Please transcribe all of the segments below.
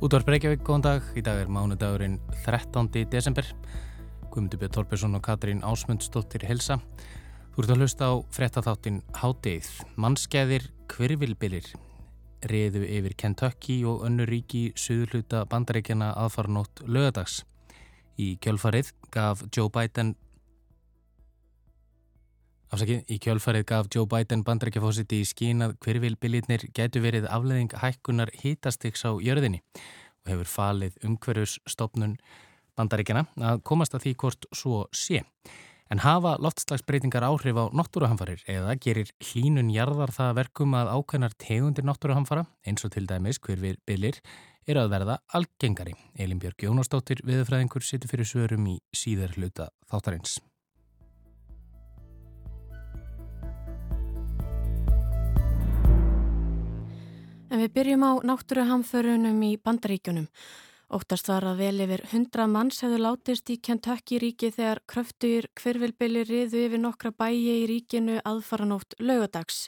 Útvar Breykjavík, góðan dag. Í dag er mánudagurinn 13. desember. Guðmundur Björn Torbjörnsson og Katrín Ásmundsdóttir helsa. Þú ert að hlusta á frettatháttin Hádeið. Mannskeðir kvirvilbilir reðu yfir Kentucky og önnur ríki suðluta bandaríkjana aðfarnótt lögadags. Í kjölfarið gaf Joe Biden Afsakið, í kjölfarið gaf Joe Biden bandrækjafósiti í skín að hverfylbilirnir getur verið afleðing hækkunar hítastiks á jörðinni og hefur falið umhverjusstofnun bandaríkjana að komast að því hvort svo sé. En hafa loftslagsbreytingar áhrif á náttúruhamfarir eða gerir hlínun jarðar það verkum að ákveðnar tegundir náttúruhamfara eins og til dæmis hverfylbilir er að verða algengari. Elin Björg Jónastóttir viðfræðingur situr fyrir svörum í síðar hluta þáttarins. En við byrjum á náttúruhamförunum í bandaríkjunum. Óttast var að vel yfir 100 manns hefðu látist í Kentucky ríki þegar kröftur hverfylbili riðu yfir nokkra bæi í ríkinu aðfaranótt lögadags.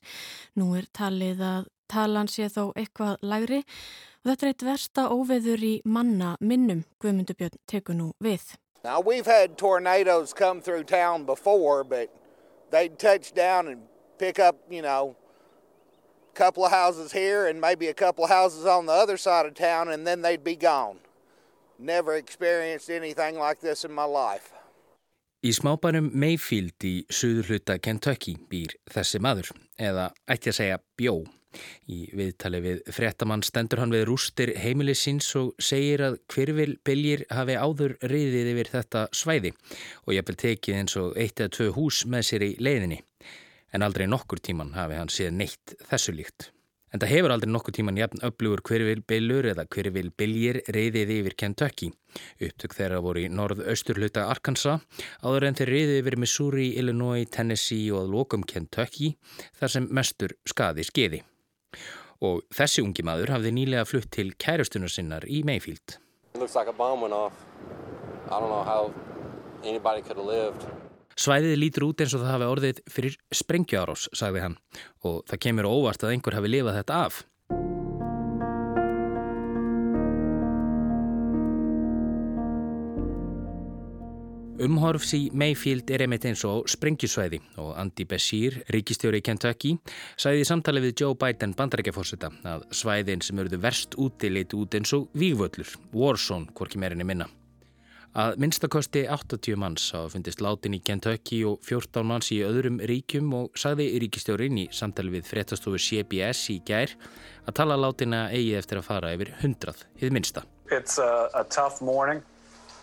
Nú er talið að talan sé þó eitthvað lægri og þetta er eitt versta óveður í manna minnum, Guðmundubjörn tekur nú við. Now we've had tornadoes come through town before but they'd touch down and pick up, you know, couple of houses here and maybe a couple of houses on the other side of town and then they'd be gone. Never experienced anything like this in my life. Í smábænum Mayfield í suður hluta Kentucky býr þessi maður, eða ætti að segja bjó. Í viðtali við frettamann stendur hann við rústir heimilisins og segir að hverfil byljir hafi áður riðið yfir þetta svæði og ég vil tekið eins og eitt eða tvö hús með sér í leiðinni en aldrei nokkur tíman hafi hann séð neitt þessu líkt. En það hefur aldrei nokkur tíman jafn öflugur hverfylbylur eða hverfylbyljir reyðið yfir Kentucky. Upptök þeirra voru í norð-austurluta Arkansas, áður en þeir reyðið yfir Missouri, Illinois, Tennessee og að lokum Kentucky þar sem mestur skaði skeiði. Og þessi ungi maður hafði nýlega flutt til kærustunar sinnar í Mayfield. It looks like a bomb went off. I don't know how anybody could have lived. Svæðið lítur út eins og það hafi orðið fyrir sprengjuárós, sagði hann, og það kemur óvart að einhver hafi lifað þetta af. Umhorfs í Mayfield er einmitt eins og sprengjusvæði og Andy Beshear, ríkistjóri í Kentucky, sæði í samtali við Joe Biden bandarækjafórseta að svæðin sem eruðu verst úti leiti út eins og vígvöllur, Warzone, hvorki meirinni minna. Að minnstakosti 80 manns hafa fundist látin í Kentucky og 14 manns í öðrum ríkjum og sagði ríkistjórin í samtali við fréttastofu CBS í gær að tala látina eigi eftir að fara yfir 100, hið minnsta. It's a, a tough morning.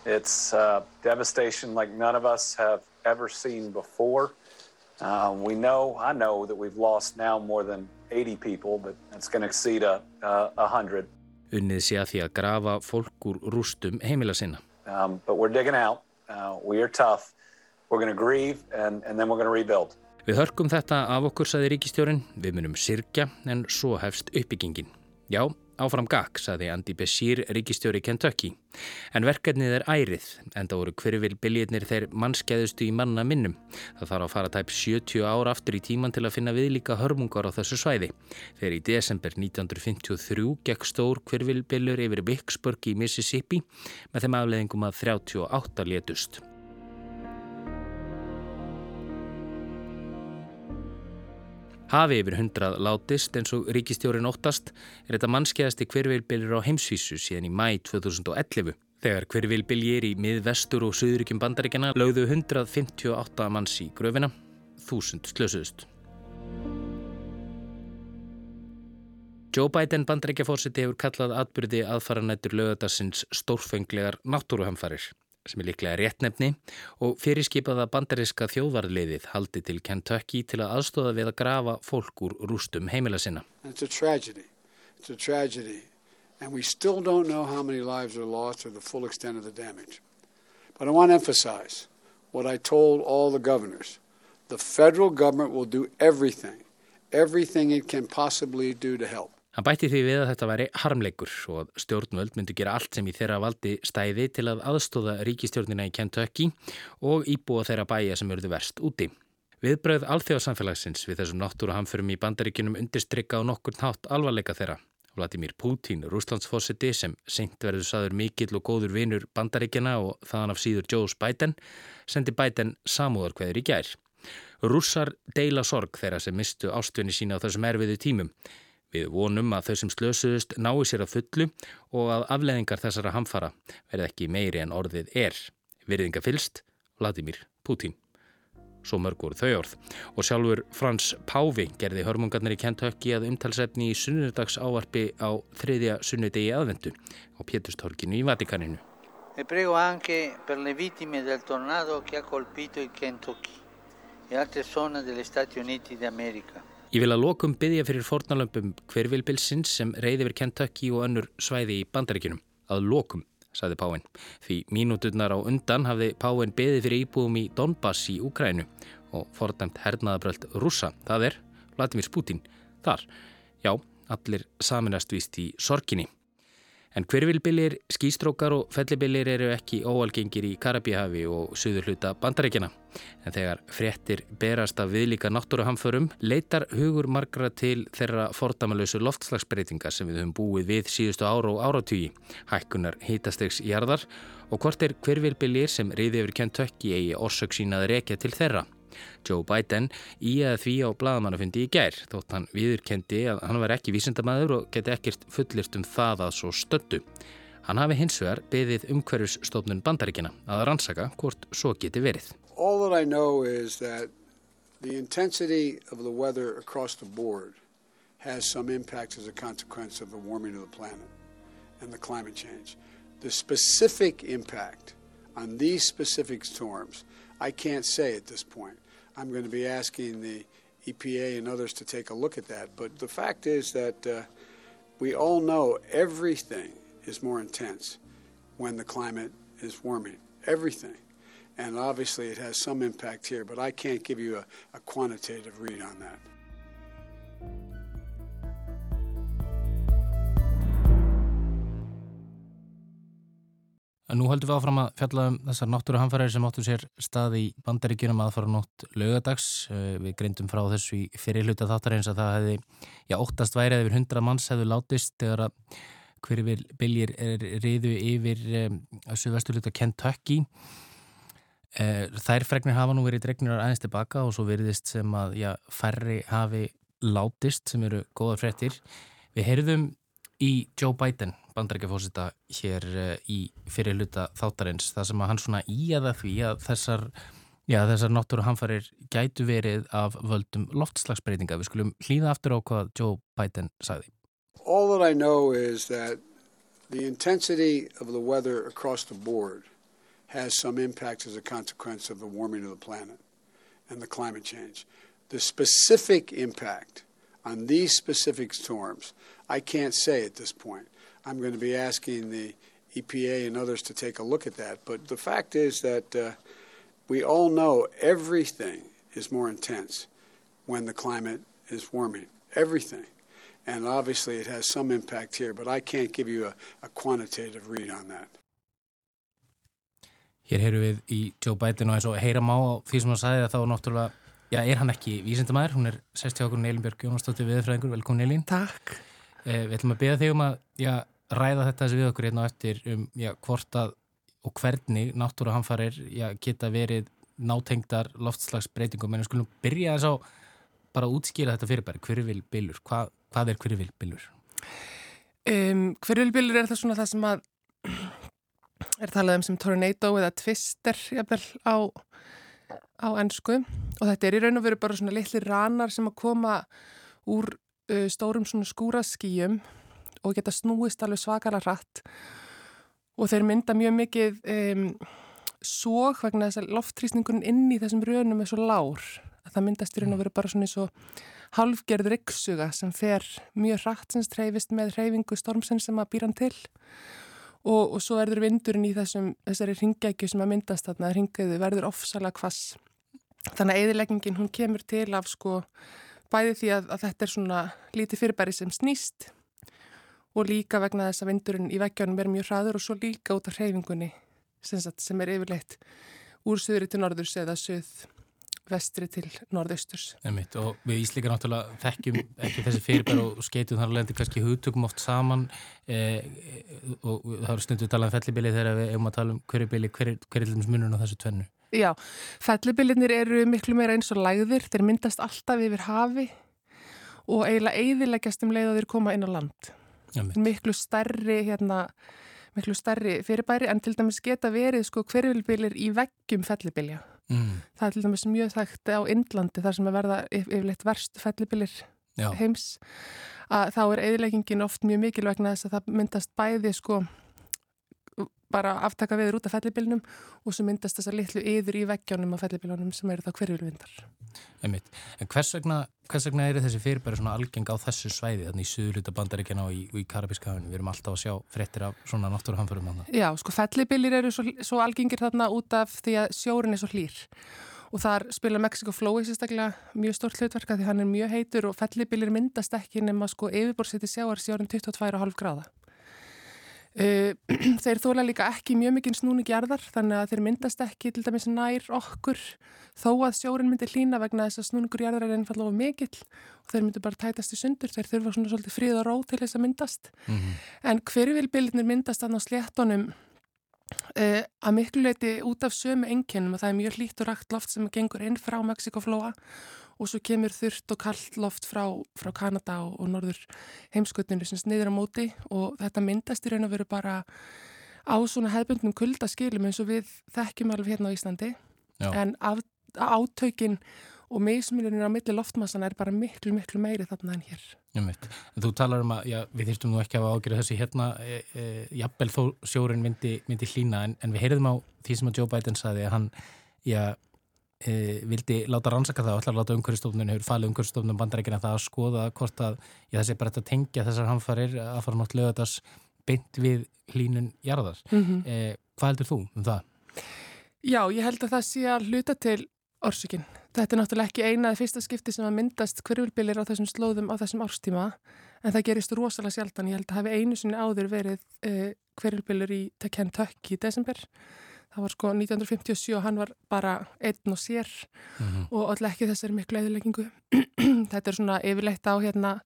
It's uh, devastation like none of us have ever seen before. Uh, we know, I know that we've lost now more than 80 people, but it's going to exceed a, a, a hundred. Unnið sé að því að grafa fólk úr rústum heimila sinna. Um, but we're digging out. Uh, we are tough. We're going to grieve and, and then we're going to rebuild. Við hörkum þetta af okkur, saði ríkistjórin. Við munum sirkja en svo hefst uppbyggingin. Já, áfram gakk, saði Andy Beshear, ríkistjóri Kentucky. En verkefnið er ærið, en það voru hverjvil biljirnir þeir mannskeiðustu í manna minnum. Það þarf að fara tæp 70 ára aftur í tíman til að finna viðlíka hörmungar á þessu svæði. Þegar í desember 1953 gekk stór hverjvil biljur yfir Vicksburg í Mississippi með þeim afleðingum að 38 létust. Hafi yfir hundrað látist eins og ríkistjórin óttast er þetta mannskeiðasti hvervilbilir á heimsvísu síðan í mæ 2011. Þegar hvervilbiljir í miðvestur og söðuríkjum bandaríkjana lögðu 158 manns í gröfina, þúsund slösuðust. Joe Biden bandaríkjafórseti hefur kallað atbyrði aðfaranættur lögadagsins stórfenglegar náttúruhamfarir sem er líklega réttnefni og fyrirskipaða bandariska þjóðvarliðið haldi til Kentucky til að aðstóða við að grafa fólk úr rústum heimila sinna. It's a tragedy. It's a tragedy. And we still don't know how many lives are lost or the full extent of the damage. But I want to emphasize what I told all the governors. The federal government will do everything, everything it can possibly do to help. Hann bætti því við að þetta væri harmleikur og að stjórnvöld myndi gera allt sem í þeirra valdi stæði til að aðstóða ríkistjórnina í Kentucky og íbúa þeirra bæja sem eruðu verst úti. Viðbröð alþjóðsamfélagsins við þessum náttúruhamförum í bandaríkinum undirstrykka á nokkur nátt alvarleika þeirra. Vladimir Putin, rúslandsfossiti sem seint verður saður mikill og góður vinur bandaríkjana og þaðan af síður Joe Biden, sendi Biden samúðarkveður í gær. Rússar deila sorg þeirra sem mistu ástvinni sína á þessum erfiðu tímum. Við vonum að þau sem slösuðust nái sér að fullu og að afleðingar þessara hamfara verði ekki meiri en orðið er. Virðinga fylst, Vladimir Putin. Svo mörg voru þau orð. Og sjálfur Frans Pávi gerði hörmungarnir í Kentucky að umtalsefni í sunnudags ávarpi á þriðja sunnudegi aðvendu á Pétustorkinu í Vatikaninu. E prego anche per le vittime del tornado che ha colpito il Kentucky e altre zone degli Stati Uniti d'America. Ég vil að lokum byggja fyrir fornalömpum hvervilbilsins sem reyði fyrir Kentucky og önnur svæði í bandaríkinum. Að lokum saði Páinn. Því mínúturnar á undan hafði Páinn beði fyrir íbúðum í Donbass í Ukrænu og fordæmt hernaðabröld rúsa. Það er Vladimir Putin. Þar, já, allir saminast vist í sorginni. En hverfylbilir, skýstrókar og fellibilir eru ekki óalgengir í Karabíhafi og suður hluta bandaríkjana. En þegar fréttir berast af viðlíka náttúruhamförum leitar hugur margra til þeirra fordamalösu loftslagsbreytinga sem við höfum búið við síðustu ára og áratúi, hækkunar hýtastegs jarðar og hvort er hverfylbilir sem reyði yfir Kentucky eigi orsök sínaði rekja til þeirra. Joe Biden í að því á bladamannafundi í gær þótt hann viðurkendi að hann var ekki vísindamæður og geti ekkert fullirt um það að svo stöndu. Hann hafi hins vegar beðið umhverfusstofnun bandaríkina að rannsaka hvort svo geti verið. All that I know is that the intensity of the weather across the board has some impacts as a consequence of the warming of the planet and the climate change. The specific impact on these specific storms I can't say at this point. I'm going to be asking the EPA and others to take a look at that. But the fact is that uh, we all know everything is more intense when the climate is warming. Everything. And obviously it has some impact here, but I can't give you a, a quantitative read on that. Nú höldum við áfram að fjalla um þessar náttúruhamfærar sem áttu sér stað í bandaríkjunum að fara nótt lögadags. Eh, við greindum frá þessu í fyrirluta þáttar eins að það hefði, já, óttast værið yfir hundra manns hefðu látist þegar að hverju biljir riðu yfir um, að suðvesturluta Kentucky. Eh, þær fregnir hafa nú verið dregnir aðeins tilbaka og svo veriðist sem að, já, færri hafi látist sem eru góða frettir. Við heyrðum í Joe Biden bandarækjafósita hér eh, í fyrir hluta þáttarins það sem að hann svona í aða því að þessar, já, þessar náttúru hamfarir gætu verið af völdum loftslagsbreytinga. Við skulum hlýða aftur á hvað Joe Biden sagði. All that I know is that the intensity of the weather across the board has some impacts as a consequence of the warming of the planet and the climate change. The specific impact on these specific storms, I can't say at this point. I'm going to be asking the EPA and others to take a look at that. But the fact is that uh, we all know everything is more intense when the climate is warming. Everything. And obviously it has some impact here, but I can't give you a, a quantitative read on that. Hér heyru við í Joe Biden og eins og heyra má á því sem hann sagði að þá náttúrulega, já, er hann ekki vísindamæður, hún er sest hjá okkur Neilin Björg Jónastóttir viðfræðingur, velkomin Neilin. Takk. Eh, við ætlum að beða þig um að, já, ræða þetta þessi við okkur hérna á eftir um já, hvort að og hvernig náttúruhamfarir geta verið nátengdar loftslagsbreytingum en við skulum byrja þess að bara útskýra þetta fyrirbæri, hverjuvilbillur hvað, hvað er hverjuvilbillur? Um, hverjuvilbillur er það svona það sem að er talað um sem tornado eða twister jafnvel, á, á ennsku og þetta er í raun og veru bara svona litli ranar sem að koma úr uh, stórum svona skúraskýjum og geta snúist alveg svakalega hratt. Og þeir mynda mjög mikið um, sóg vegna þess að loftrýsningun inn í þessum rönum er svo lár. Að það myndast í raun og veru bara svona eins og halfgerð ryggsuga sem fer mjög hratt sem streyfist með hreyfingu stormsinn sem að býra hann til. og, og svo erður vindurinn í þessum, þessari ringækju sem að myndast þarna, ringæðu verður ofsalega kvass þannig að eðileggingin hún kemur til af sko bæði því að, að þetta er svona lítið fyrirbæri sem snýst og líka vegna þess að vindurinn í veggjónum er mjög hraður og svo líka út af hreyfingunni sem, sem er yfirleitt úr söðri til norðurs eða söð vestri til norðausturs. Einmitt, og við Íslíkar náttúrulega þekkjum ekki þessi fyrirbær og skeitum þar alveg kannski hugtökum oft saman eh, og það eru stundu talað um fellibili þegar við hefum að tala um hverju bili, hver, hver er til munun á þessu tvennu? Já, fellibilinir eru miklu meira eins og læðir, þeir myndast alltaf yfir hafi og eiginlega eiðileggjast um leið að þeir koma inn á land. Einmitt. Miklu stærri hérna miklu stærri fyrirbæri en til dæmis geta verið sko hverjulbilir í veggjum fellibilja. Mm. Það er til dæmis mjög þægt á Indlandi þar sem að verða yfirleitt verst fellibilir Já. heims að þá er eðileggingin oft mjög mikil vegna þess að það myndast bæði sko bara aftaka viður út af fellibilnum og svo myndast þessar litlu yður í veggjónum af fellibilunum sem eru þá hverjulvindar. En hvers vegna, hvers vegna eru þessi fyrirbæri svona algeng á þessu svæði, þannig í Suðurluta bandaríkjana og í, í Karabíska hafinu? Við erum alltaf að sjá frettir af svona náttúruhamförum. Já, sko fellibilir eru svo, svo algengir þarna út af því að sjórin er svo hlýr og þar spila Mexico Flow í sérstaklega mjög stórt hlutverka því hann er mjög heitur og fellibilir myndast ekki nema sko yfirborðsiti sjáar sjórin 22,5 gráða. Uh, þeir þóla líka ekki mjög mikið snúningi arðar þannig að þeir myndast ekki til dæmis nær okkur þó að sjórin myndi hlína vegna þess að snúningur arðar er einfallega of mikill og þeir myndi bara tætast í sundur. Þeir þurfa svona svolítið fríð og ró til þess að myndast. Mm -hmm. en hverjvilbildinir myndast þannig á sléttonum uh, að miklu leiti út af sömu enginnum og það er mjög hlýtt og rægt loft sem gengur inn frá Mexikoflóa og svo kemur þurft og kallt loft frá, frá Kanada og, og norður heimskötninu sem sniður á móti og þetta myndast í raun og veru bara á svona hefðbundnum kuldaskilum eins og við þekkjum alveg hérna á Íslandi Já. en af, átökin og meðsmjölunir á milli loftmassana er bara miklu, miklu meiri þarna en hér. Já, þú talar um að já, við þýrstum nú ekki að ágjöra þessi hérna, e, e, jafnvel þó sjórin myndi, myndi hlína en, en við heyrðum á því sem að Joe Biden saði að hann, já, e, vildi láta rannsaka það að láta umhverfstofnun hefur falið umhverfstofnun bandarækina það að skoða hvort að já, þessi bara þetta tengja þessar hamfarir að fara náttúrulega þetta beint við hlínun jarðar. Mm -hmm. hvað heldur þú um það? Já, ég held að það sé að hluta til orsökinn. Þetta er náttúrulega ekki einaði fyrsta skipti sem að myndast hverjulbilir á þessum slóðum á þessum árstíma en það gerist rosalega sjaldan. Ég held að hafi einu sinni áður verið e, hverjulbilir í Kentucky í desember það var sko 1957 og hann var bara einn og sér mm -hmm. og allir ekki þessari miklu eðileggingu þetta er svona yfirleitt á hérna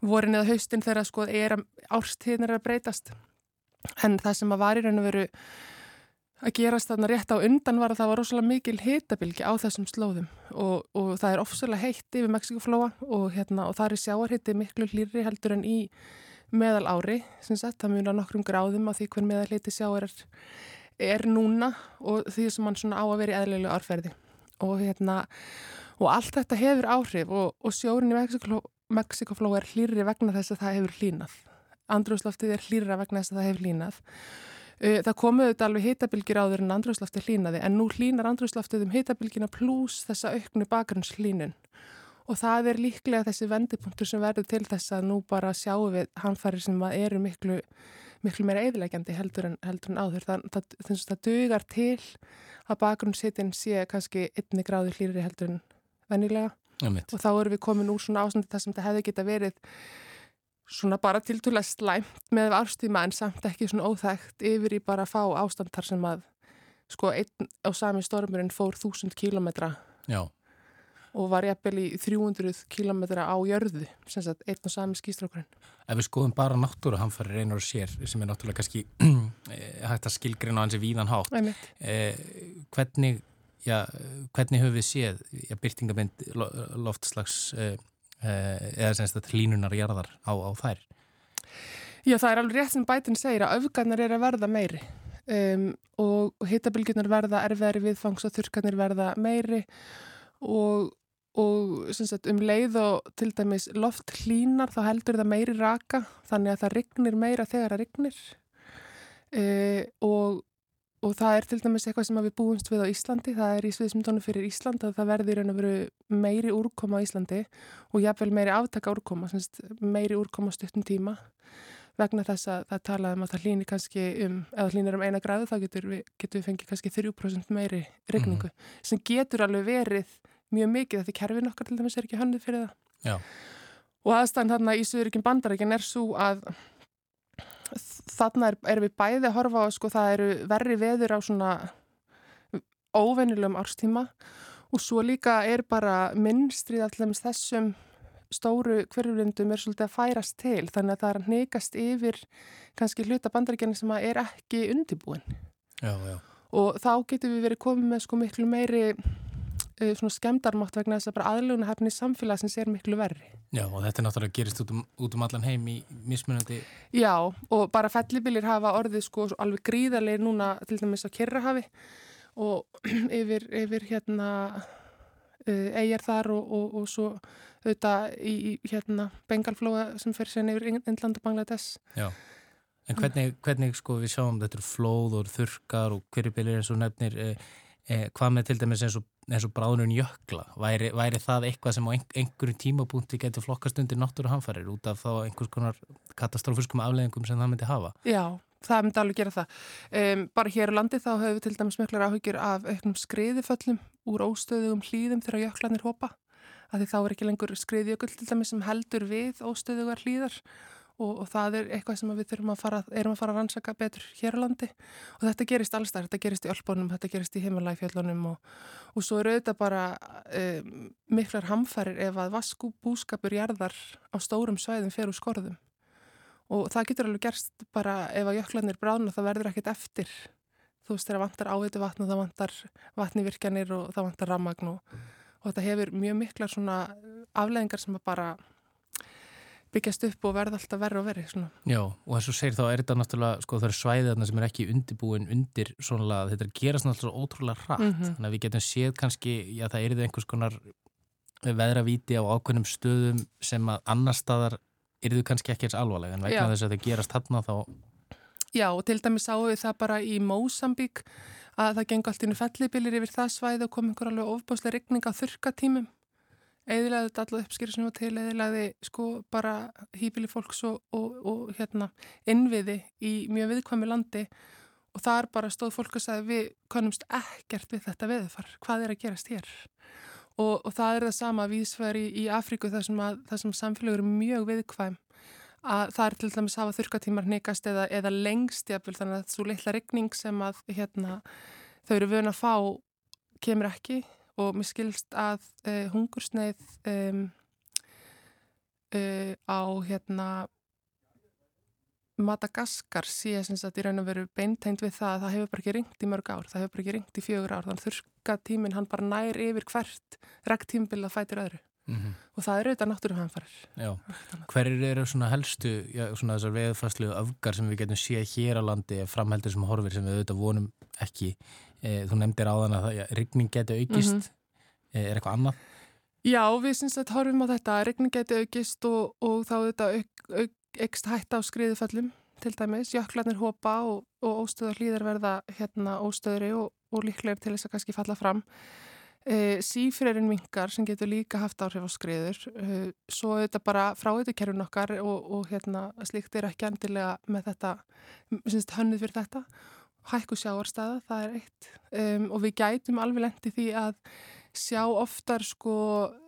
vorin eða haustin þegar sko er árstíðin er að breytast en það sem að var í raun og veru að gerast þarna rétt á undan var að það var rosalega mikil hitabilgi á þessum slóðum. Og, og það er ofsalega heitt yfir Mexikoflóa og, hérna, og það er sjáarhitti miklu hlýri heldur en í meðal ári, sagt, það mjög nokkrum gráðum á því hvern meðal heiti sjáar er er núna og því sem hann svona á að vera í eðlilegu árferði. Og hérna og allt þetta hefur áhrif og, sjórin í Mexikofló er hlýri vegna þess að það hefur hlýnað. Andrúsloftið er hlýra vegna þess að það hefur hlýnað það komuðu þetta alveg hitabilgir áður en andrúsloftið hlýnaði en nú hlýnar andrúsloftið um hitabilgina pluss þessa auknu bakgrunnshlýnun og það er líklega þessi vendipunktur sem verður til þess að nú bara sjáum við hanfæri sem eru miklu miklu meira eðilegjandi heldur en, heldur en áður. Það, það, það, það dugar til að bakgrunnsittin sé kannski einni gráði hlýri heldur en vennilega og þá erum við komin úr svona ásandi þar sem þetta hefði geta verið svona bara tiltúrlega slæmt með árstíma en samt ekki svona óþægt yfir í bara að fá ástand þar sem að sko einn á sami stormurinn fór þúsund kílometra Já. og var jafnvel í 300 km á jörðu, sem sagt, einn og sami skýstrákurinn. Ef við skoðum bara náttúru hamfæri reynar og sér, sem er náttúrulega kannski eh, hægt að skilgrina hansi víðan hátt, eh, hvernig, já, hvernig höfum við séð ja, byrtingamind loftslags eh, eh, eða semst að hlínunar jarðar á, á þær? Já, það er alveg rétt sem bætin segir að öfgarnar er að verða meiri. Um, og hittabilgjurnar verða erfiðari viðfangs og þurrkarnir verða meiri. Og og sagt, um leið og til dæmis loft hlínar þá heldur það meiri raka þannig að það rignir meira þegar það rignir. E, og, og það er til dæmis eitthvað sem við búumst við á Íslandi, það er í sviðsmyndunum fyrir Ísland að það verður raun og veru meiri úrkoma á Íslandi og jáfnvel meiri aftaka úrkoma, meiri úrkoma stuttum tíma vegna þess að það talaðum að það hlýnir kannski um, eða hlýnir um eina græðu þá getur við, getur við fengið kannski 3% meiri regningu mm. sem getur alveg verið mjög mikið þetta kerfin okkar til dæmis er ekki hönnið fyrir það Já. og aðstæðan þarna í Suðuríkinn bandarækinn er svo að þarna er, er við bæði að horfa á sko það eru verri veður á svona óvennilegum árstíma og svo líka er bara minnstrið alltaf þessum stóru hverjulindum er svolítið að færast til þannig að það er að neikast yfir kannski hluta bandaríkjana sem er ekki undibúin já, já. og þá getur við verið komið með sko miklu meiri svona skemdarmátt vegna þess að bara aðlugna hefni samfélagsins er miklu verri. Já og þetta náttúrulega gerist út um, út um allan heim í mismunandi. Já og bara fellibilir hafa orðið sko alveg gríðarlega núna til dæmis á Kirrahafi og yfir, yfir hérna eigjar þar og, og, og svo auðvitað í, hérna Bengalflóa sem fer sérna yfir Indland og Bangladesh. Já. En hvernig, hvernig sko við sjáum þetta er flóð og þurkar og hverjubilir eins og nefnir eh, eh, hvað með til dæmis eins og, eins og bráðnun jökla væri, væri það eitthvað sem á einhverjum tímapunkti getur flokkast undir náttúruhamfarir út af þá einhvers konar katastrófiskum afleðingum sem það myndi hafa? Já, það myndi alveg gera það. Um, bara hér á landi þá höfum við til dæmis miklar áhyggjur af auknum skriðiföllum úr óstöðugum hlýðum þegar jöklanir hopa. Þá er ekki lengur skriðjökull til dæmis sem heldur við óstöðugar hlýðar og, og það er eitthvað sem við að fara, erum að fara að rannsaka betur hér á landi. Og þetta gerist allstað, þetta gerist í Ölbónum, þetta gerist í Himmelæfjöldunum og, og svo eru auðvitað bara um, miklar hamfærir ef að vasku búskapur jarðar á stórum svæðum fer úr skorðum. Og það getur alveg gerst bara ef að jöklanir brána það verður ekkit eftir. Þú veist þegar vantar ávitu vatn og það vantar vatnivirkjanir og það vantar rammagn og, og þetta hefur mjög miklar svona afleðingar sem að bara byggjast upp og verða alltaf verri og verri svona. Já, og eins og segir þá er þetta náttúrulega, sko það eru svæðið sem er ekki undibúin undir svona að þetta gerast náttúrulega ótrúlega hratt, mm -hmm. þannig að við getum séð kannski, já það er einhvers konar veðravíti á ákveðnum stöðum sem að annar staðar eru þau kannski ekki eins alvarlega, en vegna þess að það gerast hann þá Já, og til dæmis sáum við það bara í Mósambík að það gengur allt ínum fellibilir yfir það svæði og kom einhver alveg ofbáslega regning á þurkatímum eðilaði þetta alltaf uppskýri sem var til eðilaði sko bara hýpili fólks og, og, og hérna innviði í mjög viðkvæmi landi. Og þar bara stóð fólk að sagði við konumst ekkert við þetta veðufar hvað er að gerast hér? Og, og það er það sama vísfæri í, Afríku þar sem, sem samfélagur er mjög viðkvæm. Að það er til dæmis að hafa þurkatímar nekast eða, eða lengst jafnvel þannig að svo litla regning sem að hérna, þau eru vöna að fá kemur ekki og mér skilst að uh, hungursneið um, uh, á hérna Madagaskar sé sagt í raun og veru beinteint við það að það hefur bara ekki ringt í mörg ár, það hefur bara ekki ringt í fjögur ár, þannig að þurka tíminn hann bara nær yfir hvert regntímbil að fætir öðru mm -hmm. og það er auðvitað náttúruhanfarir. Já, hverjir eru svona helstu, já, svona þessar veðfæslu öfgar sem við getum séð hér á landi framheldur sem horfir sem við auðvitað vonum ekki þú nefndir á þann að rigning geti aukist. Mm -hmm. er eitthvað annað? Já, við syns að horfum á þetta. Rigning geti aukist og, og þá þetta auk, auk, ekst hætta á skriðuföllum til dæmis. Jöklarnir hopa og, og óstöðar hlýðar verða hérna óstöðri og, og líklega til þess að kannski falla fram. E, sífrerinn mingar sem getur líka haft áhrif á skriður. E, svo þetta bara frá þetta kerfin okkar og hérna slíkt er ekki endilega með þetta, syns hönnuð fyrir þetta hækku sjáarstaða, það er eitt. Um, og við gætum alveg lendi því að sjá oftar sko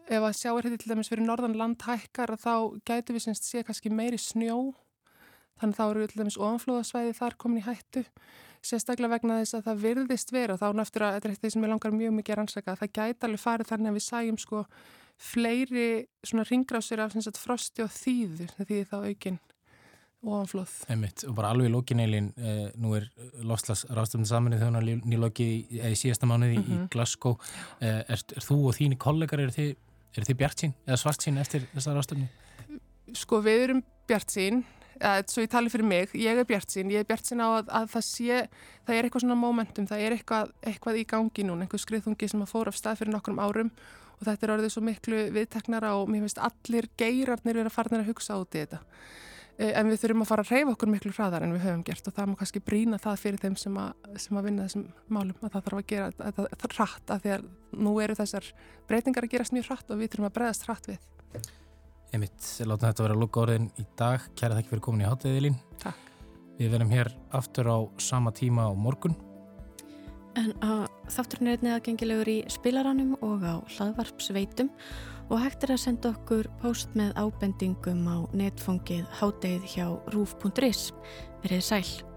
ef að sjáarhætti til dæmis fyrir norðan land hækkar þá gætum við semst sé kannski meiri snjó. Þannig þá eru við til dæmis ofanflóðasvæði þar komin í hættu. Sérstaklega vegna þess að það virðist vera þá náttúrulega, þetta er eitt af því sem ég langar mjög mikið að rannsaka það gæti alveg farið þannig að við sæjum sko fleiri svona ringrásir af sagt, frosti og þýðu því þá aukinn ofanflóð. Einmitt, og bara alveg lókineilin, eh, nú er lofslags ráðstöfnum samanið þegar hún er nýlokið í, í síðasta mánuði mm -hmm. í mhm. Glasgow. Eh, er, er þú og þínu kollegar, eru þið, er þið bjart sín eða svart sín eftir þessa ráðstöfni? Sko við erum bjart sín, að, svo ég tali fyrir mig, ég er bjart sín, ég er bjart sín á að, að það sé, það er eitthvað svona momentum, það er eitthvað, eitthvað í gangi núna, einhver skriðungi sem að fóra af stað fyrir nokkrum árum og þetta er orðið svo miklu viðteknara og mér finnst allir geirarnir vera farnir að hugsa út í þetta. Eh, en við þurfum að fara að reyfa okkur miklu hraðar en við höfum gert og það má kannski brína það fyrir þeim sem að, sem að vinna þessum málum að það þarf að gera þetta hratt af því að nú eru þessar breytingar að gerast mjög hratt og við þurfum að breyðast hratt við. Emitt, láta þetta vera að lukka orðin í dag. Kæra þakki fyrir komin í hátteðilín. Takk. Við verðum hér aftur á sama tíma á morgun. En að þátturinn er einnig aðgengilegur í spilaranum og á hlaðvarpsveitum og hægt er að senda okkur post með ábendingum á netfongið háttegið hjá rúf.is. Verið sæl.